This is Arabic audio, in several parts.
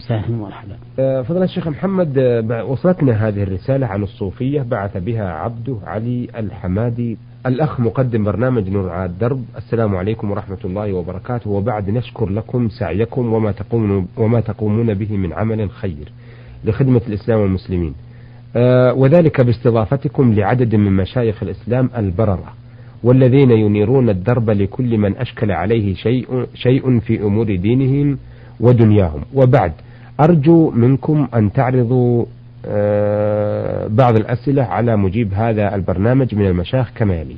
سهلا ومرحبا. آه، فضل الشيخ محمد آه، وصلتنا هذه الرسالة عن الصوفية بعث بها عبده علي الحمادي الأخ مقدم برنامج نور على الدرب. السلام عليكم ورحمة الله وبركاته. وبعد نشكر لكم سعيكم وما تقومون, وما تقومون به من عمل خير لخدمة الإسلام والمسلمين. آه، وذلك باستضافتكم لعدد من مشايخ الإسلام البررة والذين ينيرون الدرب لكل من أشكل عليه شيء, شيء في أمور دينهم ودنياهم. وبعد أرجو منكم أن تعرضوا آه، بعض الأسئلة على مجيب هذا البرنامج من المشايخ كما يلي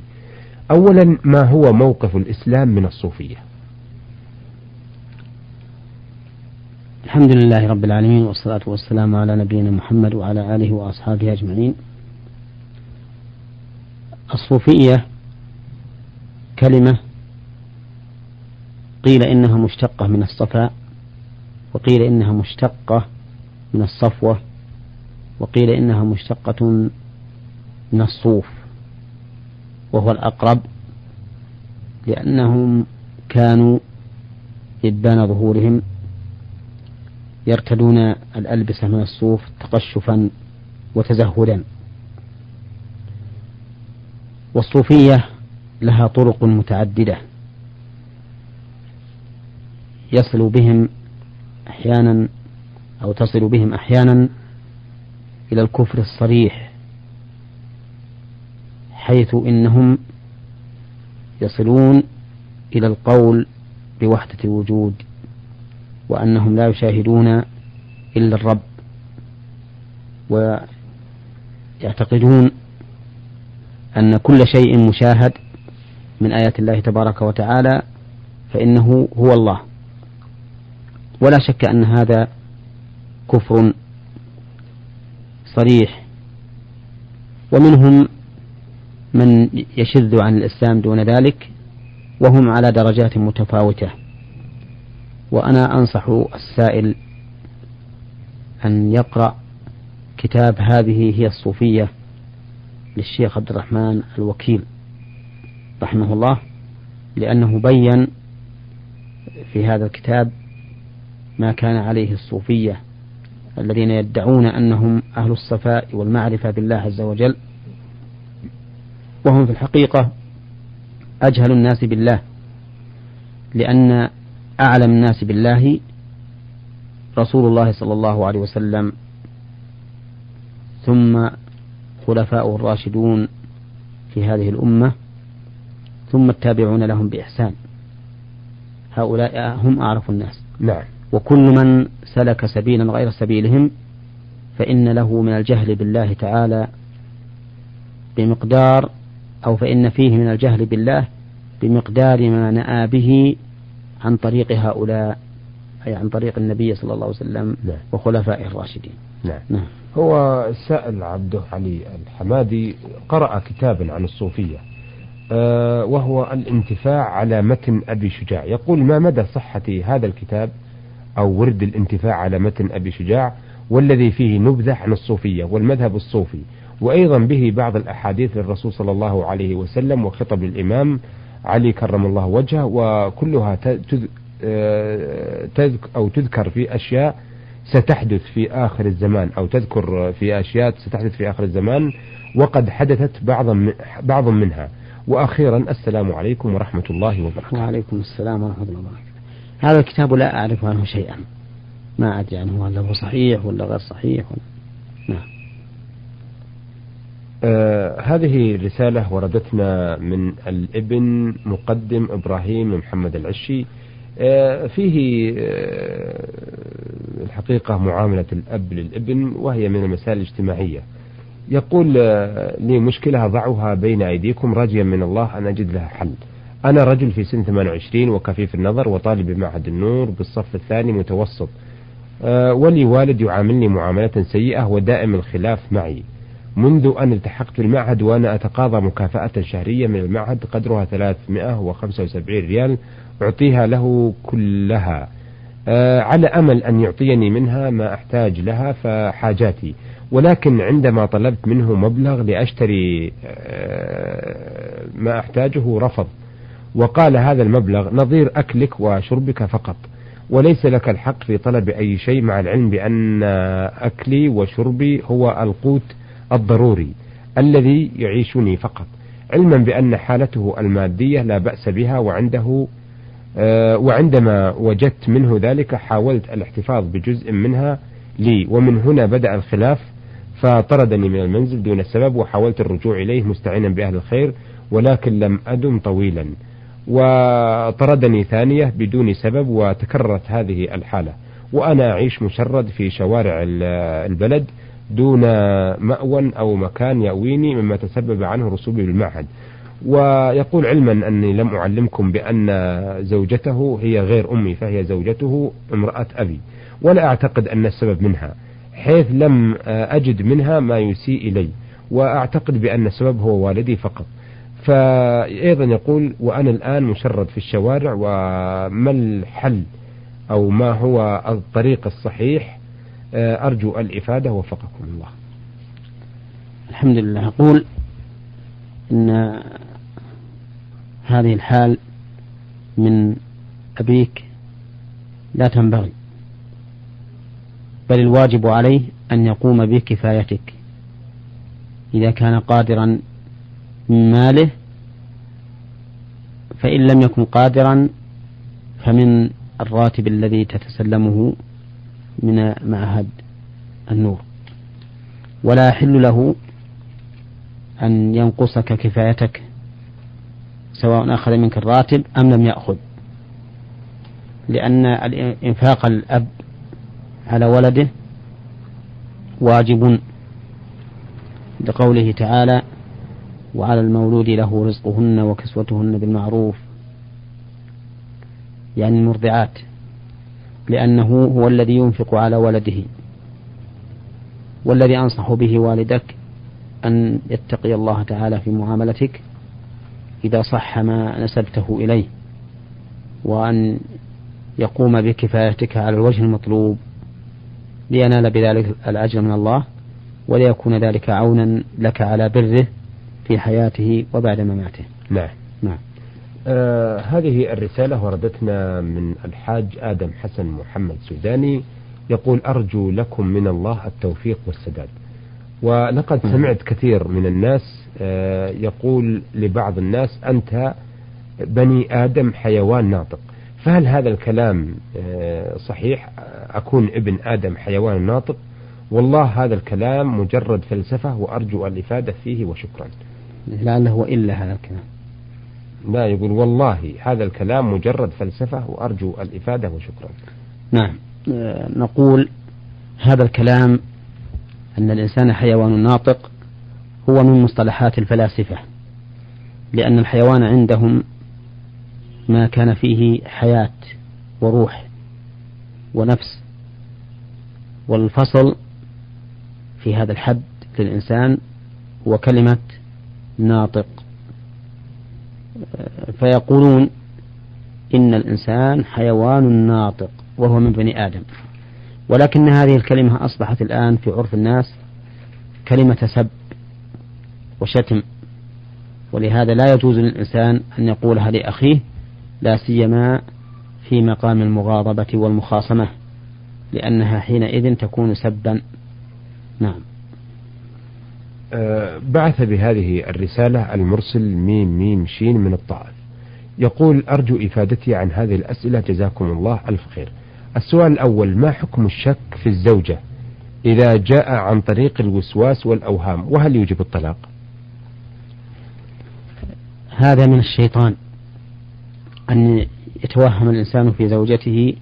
أولا ما هو موقف الإسلام من الصوفية؟ الحمد لله رب العالمين والصلاة والسلام على نبينا محمد وعلى آله وأصحابه أجمعين. الصوفية كلمة قيل إنها مشتقة من الصفاء وقيل إنها مشتقة من الصفوة وقيل إنها مشتقة من الصوف وهو الأقرب لأنهم كانوا إبان ظهورهم يرتدون الألبسة من الصوف تقشفا وتزهدا. والصوفية لها طرق متعددة يصل بهم أحيانا أو تصل بهم أحيانا إلى الكفر الصريح حيث إنهم يصلون إلى القول بوحدة الوجود وأنهم لا يشاهدون إلا الرب ويعتقدون أن كل شيء مشاهد من آيات الله تبارك وتعالى فإنه هو الله. ولا شك أن هذا كفر صريح. ومنهم من يشذ عن الإسلام دون ذلك وهم على درجات متفاوتة. وأنا أنصح السائل أن يقرأ كتاب هذه هي الصوفية للشيخ عبد الرحمن الوكيل رحمه الله لأنه بين في هذا الكتاب ما كان عليه الصوفية الذين يدعون أنهم أهل الصفاء والمعرفة بالله عز وجل. وهم في الحقيقة أجهل الناس بالله لأن أعلم الناس بالله رسول الله صلى الله عليه وسلم. ثم خلفاؤه الراشدون في هذه الأمة ثم التابعون لهم بإحسان. هؤلاء هم أعرف الناس. نعم. وكل من سلك سبيلا غير سبيلهم فإن له من الجهل بالله تعالى بمقدار أو فإن فيه من الجهل بالله بمقدار ما نأى به عن طريق هؤلاء أي عن طريق النبي صلى الله عليه وسلم نعم. وخلفائه الراشدين نعم. نعم. هو السائل عبده علي الحمادي قرأ كتابا عن الصوفية أه وهو الانتفاع على متن أبي شجاع يقول ما مدى صحة هذا الكتاب أو ورد الانتفاع على متن أبي شجاع والذي فيه نبذة عن الصوفية والمذهب الصوفي وأيضا به بعض الأحاديث للرسول صلى الله عليه وسلم وخطب الإمام علي كرم الله وجهه وكلها آه، تذكر أو تذكر في أشياء ستحدث في آخر الزمان أو تذكر في أشياء ستحدث في آخر الزمان وقد حدثت بعض بعض منها. وأخيرا السلام عليكم ورحمة الله وبركاته. وعليكم السلام ورحمة الله وبركاته. هذا الكتاب لا أعرف عنه شيئا. ما أدري عنه هل هو صحيح ولا غير صحيح؟ ولا نعم. آه هذه رسالة وردتنا من الابن مقدم إبراهيم محمد العشي. آه فيه آه الحقيقة معاملة الأب للابن وهي من المسائل الاجتماعية. يقول آه، لي مشكلة أضعها بين أيديكم راجيا من الله أن أجد لها حل. أنا رجل في سن 28 وكفيف النظر وطالب بمعهد النور بالصف الثاني متوسط. أه ولي والد يعاملني معاملة سيئة ودائم الخلاف معي. منذ أن التحقت بالمعهد وأنا أتقاضى مكافأة شهرية من المعهد قدرها 375 ريال أعطيها له كلها. أه على أمل أن يعطيني منها ما أحتاج لها فحاجاتي. ولكن عندما طلبت منه مبلغ لأشتري أه ما أحتاجه رفض. وقال هذا المبلغ نظير أكلك وشربك فقط وليس لك الحق في طلب أي شيء مع العلم بأن أكلي وشربي هو القوت الضروري الذي يعيشني فقط. علما بأن حالته المادية لا بأس بها وعنده آه، وعندما وجدت منه ذلك حاولت الاحتفاظ بجزء منها لي ومن هنا بدأ الخلاف فطردني من المنزل دون سبب وحاولت الرجوع إليه مستعينا بأهل الخير ولكن لم أدم طويلا. وطردني ثانية بدون سبب وتكررت هذه الحالة. وأنا أعيش مشرد في شوارع البلد دون مأوى أو مكان يأويني مما تسبب عنه رسوبي بالمعهد. ويقول علما أني لم أعلمكم بأن زوجته هي غير أمي فهي زوجته امرأة أبي. ولا أعتقد أن السبب منها حيث لم أجد منها ما يسيء إلي. وأعتقد بأن السبب هو والدي فقط. فأيضا يقول وأنا الآن مشرد في الشوارع وما الحل أو ما هو الطريق الصحيح؟ أرجو الإفادة وفقكم الله. الحمد لله. أقول إن هذه الحال من أبيك لا تنبغي بل الواجب عليه أن يقوم بكفايتك. إذا كان قادرا من ماله فإن لم يكن قادرا فمن الراتب الذي تتسلمه من معهد النور. ولا يحل له أن ينقصك كفايتك سواء أخذ منك الراتب أم لم يأخذ. لأن إنفاق الأب على ولده واجب. لقوله تعالى وعلى المولود له رزقهن وكسوتهن بالمعروف. يعني المرضعات لأنه هو الذي ينفق على ولده. والذي أنصح به والدك أن يتقي الله تعالى في معاملتك إذا صح ما نسبته إليه وأن يقوم بكفايتك على الوجه المطلوب لينال بذلك الأجر من الله وليكون ذلك عونا لك على بره في حياته وبعد مماته. نعم. نعم. آه هذه الرسالة وردتنا من الحاج آدم حسن محمد سوداني يقول أرجو لكم من الله التوفيق والسداد. ولقد نعم. سمعت كثير من الناس آه يقول لبعض الناس أنت بني آدم حيوان ناطق. فهل هذا الكلام آه صحيح؟ أكون ابن آدم حيوان ناطق؟ والله هذا الكلام مجرد فلسفة وأرجو الإفادة فيه وشكرا. لعله إلا هذا الكلام. لا يقول والله هذا الكلام مجرد فلسفة وأرجو الإفادة وشكرا. نعم. آه، نقول هذا الكلام أن الإنسان حيوان ناطق هو من مصطلحات الفلاسفة لأن الحيوان عندهم ما كان فيه حياة وروح ونفس والفصل في هذا الحد للإنسان هو كلمة ناطق. فيقولون إن الإنسان حيوان ناطق وهو من بني آدم. ولكن هذه الكلمة أصبحت الآن في عرف الناس كلمة سب وشتم. ولهذا لا يجوز للإنسان أن يقولها لأخيه لا سيما في مقام المغاضبة والمخاصمة لأنها حينئذ تكون سبا. نعم. بعث بهذه الرسالة المرسل ميم ميم شين من الطائف. يقول أرجو إفادتي عن هذه الأسئلة جزاكم الله ألف خير. السؤال الأول ما حكم الشك في الزوجة إذا جاء عن طريق الوسواس والأوهام؟ وهل يوجب الطلاق؟ هذا من الشيطان أن يتوهم الإنسان في زوجته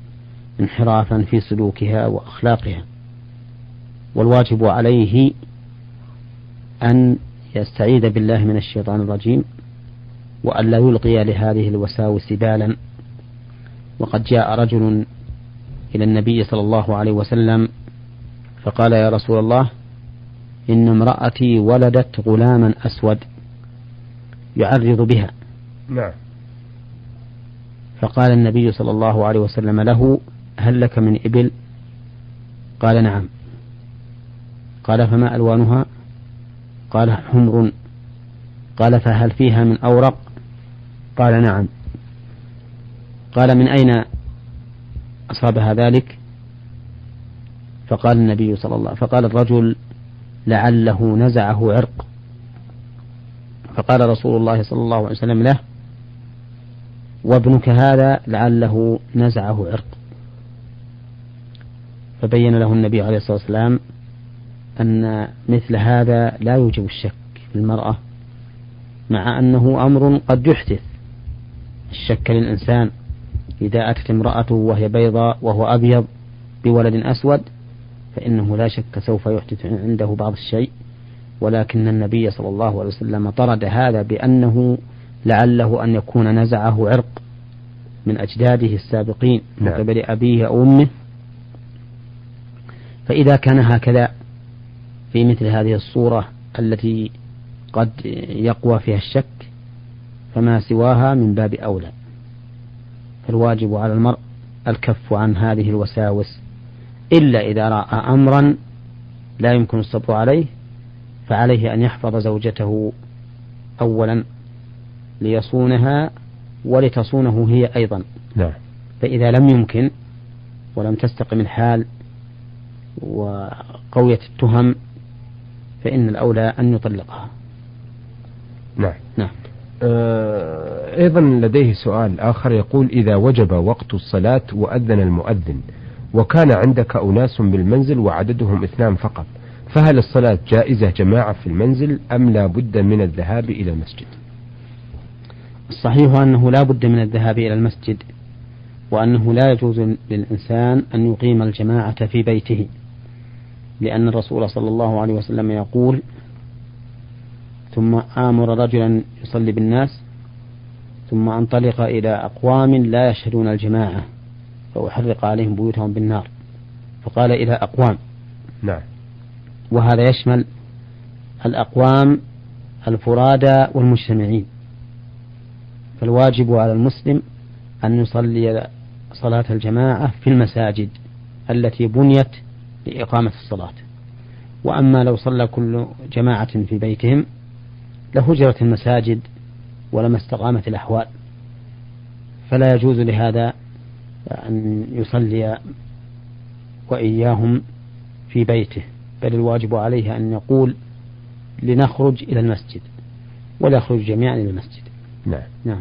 انحرافا في سلوكها وأخلاقها. والواجب عليه أن يستعيذ بالله من الشيطان الرجيم وأن لا يلقي لهذه الوساوس بالا. وقد جاء رجل إلى النبي صلى الله عليه وسلم فقال يا رسول الله إن امرأتي ولدت غلاما أسود يعرض بها. نعم. فقال النبي صلى الله عليه وسلم له هل لك من إبل؟ قال نعم. قال فما ألوانها؟ قال حمر. قال فهل فيها من أورق؟ قال نعم. قال من أين أصابها ذلك؟ فقال النبي صلى الله فقال الرجل لعله نزعه عرق. فقال رسول الله صلى الله عليه وسلم له وابنك هذا لعله نزعه عرق. فبين له النبي عليه الصلاة والسلام أن مثل هذا لا يوجب الشك في المرأة مع أنه أمر قد يحدث الشك للإنسان. إذا أتت امرأته وهي بيضاء وهو أبيض بولد أسود فإنه لا شك سوف يحدث عنده بعض الشيء. ولكن النبي صلى الله عليه وسلم طرد هذا بأنه لعله أن يكون نزعه عرق من أجداده السابقين من نعم. قبل أبيه أو أمه. فإذا كان هكذا في مثل هذه الصورة التي قد يقوى فيها الشك فما سواها من باب أولى فالواجب على المرء الكف عن هذه الوساوس إلا إذا رأى أمرا لا يمكن الصبر عليه فعليه أن يحفظ زوجته أولا ليصونها ولتصونه هي أيضا نعم. فإذا لم يمكن ولم تستقم الحال وقوية التهم فإن الأولى أن يطلقها. نعم. نعم. آه أيضا لديه سؤال آخر يقول إذا وجب وقت الصلاة وأذن المؤذن وكان عندك أناس بالمنزل وعددهم اثنان فقط فهل الصلاة جائزة جماعة في المنزل أم لا بد من الذهاب إلى المسجد؟ الصحيح أنه لا بد من الذهاب إلى المسجد وأنه لا يجوز للإنسان أن يقيم الجماعة في بيته. لأن الرسول صلى الله عليه وسلم يقول ثم آمر رجلا يصلي بالناس ثم أنطلق إلى أقوام لا يشهدون الجماعة فأحرق عليهم بيوتهم بالنار. فقال إلى أقوام. نعم. وهذا يشمل الأقوام الفرادى والمجتمعين. فالواجب على المسلم أن يصلي صلاة الجماعة في المساجد التي بنيت لإقامة الصلاة. وأما لو صلى كل جماعة في بيتهم لهجرت المساجد ولما استقامت الأحوال. فلا يجوز لهذا أن يصلي وإياهم في بيته بل الواجب عليه أن يقول لنخرج إلى المسجد ولا يخرج جميعا إلى المسجد. نعم, نعم.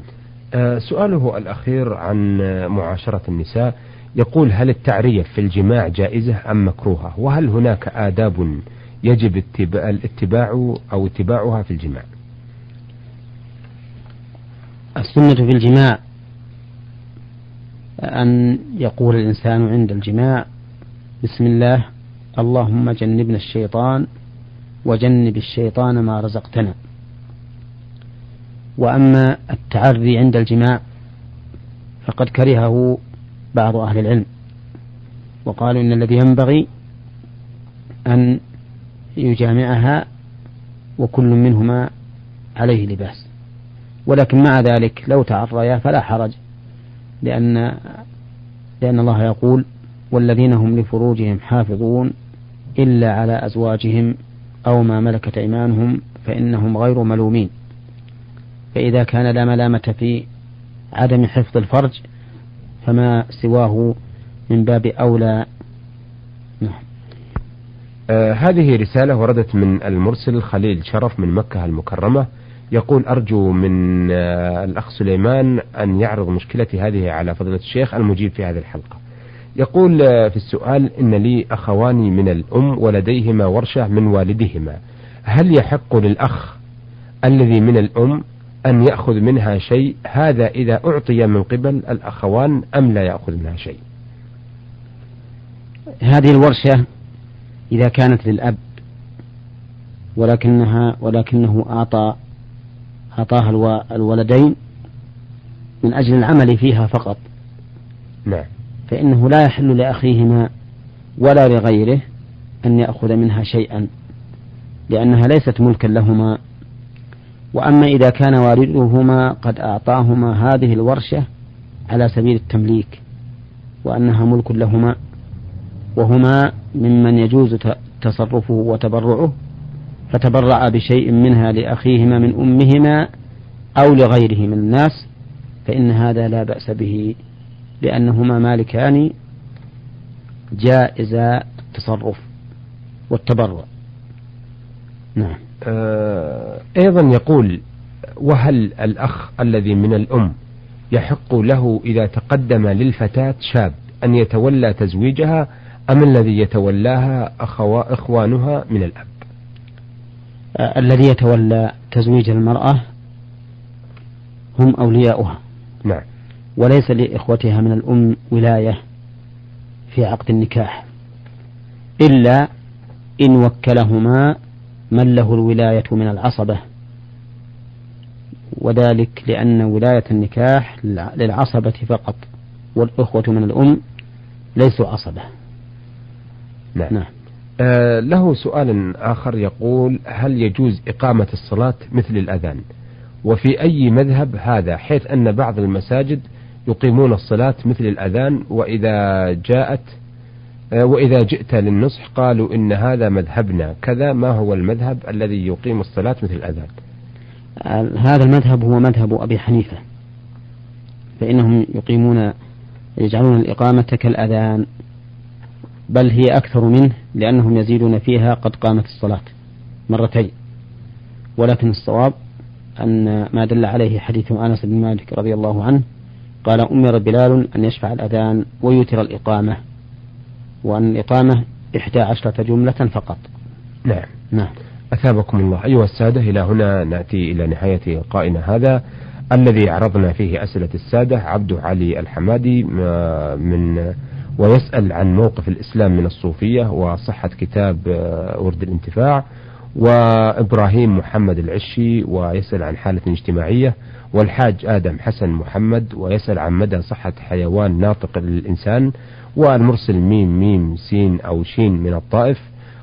آه سؤاله الأخير عن معاشرة النساء. يقول هل التعريف في الجماع جائزة أم مكروهة؟ وهل هناك آداب يجب الاتباع أو اتباعها في الجماع؟ السنة في الجماع أن يقول الإنسان عند الجماع بسم الله اللهم جنبنا الشيطان وجنب الشيطان ما رزقتنا. وأما التعري عند الجماع فقد كرهه بعض أهل العلم. وقالوا إن الذي ينبغي أن يجامعها وكل منهما عليه لباس. ولكن مع ذلك لو تعريا فلا حرج لأن لأن الله يقول والذين هم لفروجهم حافظون إلا على أزواجهم أو ما ملكت أيمانهم فإنهم غير ملومين. فإذا كان لا ملامة في عدم حفظ الفرج فما سواه من باب أولى. نعم. آه هذه رسالة وردت من المرسل خليل شرف من مكة المكرمة. يقول أرجو من آه الأخ سليمان أن يعرض مشكلتي هذه على فضيلة الشيخ المجيب في هذه الحلقة. يقول آه في السؤال إن لي أخوان من الأم ولديهما ورشة من والدهما هل يحق للأخ الذي من الأم أن يأخذ منها شيء هذا إذا أعطي من قبل الأخوان أم لا يأخذ منها شيء؟ هذه الورشة إذا كانت للأب ولكنها ولكنه أعطى أعطاها الولدين من أجل العمل فيها فقط. نعم. فإنه لا يحل لأخيهما ولا لغيره أن يأخذ منها شيئا لأنها ليست ملكا لهما. وأما إذا كان والدهما قد أعطاهما هذه الورشة على سبيل التمليك وأنها ملك لهما وهما ممن يجوز تصرفه وتبرعه فتبرع بشيء منها لأخيهما من أمهما أو لغيره من الناس فإن هذا لا بأس به لأنهما مالكان جائز التصرف والتبرع. نعم. أيضا يقول وهل الأخ الذي من الأم يحق له إذا تقدم للفتاة شاب أن يتولى تزويجها أم الذي يتولاها أخوا إخوانها من الأب؟ آه الذي يتولى تزويج المرأة هم أولياؤها. نعم. وليس لإخوتها من الأم ولاية في عقد النكاح. إلا إن وكلهما من له الولاية من العصبة؟ وذلك لأن ولاية النكاح للعصبة فقط والأخوة من الأم ليسوا عصبة. نعم, نعم. آه له سؤال آخر يقول هل يجوز إقامة الصلاة مثل الأذان؟ وفي أي مذهب هذا حيث أن بعض المساجد يقيمون الصلاة مثل الأذان وإذا جاءت وإذا جئت للنصح قالوا إن هذا مذهبنا كذا ما هو المذهب الذي يقيم الصلاة مثل الأذان؟ هذا المذهب هو مذهب أبي حنيفة فإنهم يقيمون يجعلون الإقامة كالأذان بل هي أكثر منه لأنهم يزيدون فيها قد قامت الصلاة مرتين. ولكن الصواب أن ما دل عليه حديث أنس بن مالك رضي الله عنه قال أمر بلال أن يشفع الأذان ويوتر الإقامة. وأن الإقامة إحدى عشرة جملة فقط. نعم. نعم. أثابكم الله. أيها السادة إلى هنا نأتي إلى نهاية لقائنا هذا الذي عرضنا فيه أسئلة السادة عبد علي الحمادي من ويسأل عن موقف الإسلام من الصوفية وصحة كتاب آه، ورد الانتفاع. وإبراهيم محمد العشي ويسأل عن حالة اجتماعية والحاج آدم حسن محمد ويسأل عن مدى صحة حيوان ناطق للإنسان والمرسل ميم ميم سين أو شين من الطائف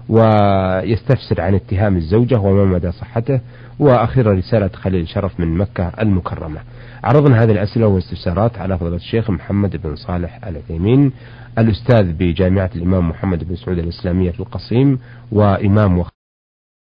ويستفسر عن اتهام الزوجة وما مدى صحته وأخيرا رسالة خليل شرف من مكة المكرمة. عرضنا هذه الأسئلة والاستفسارات على فضيلة الشيخ محمد بن صالح العثيمين الأستاذ بجامعة الإمام محمد بن سعود الإسلامية في القصيم وإمام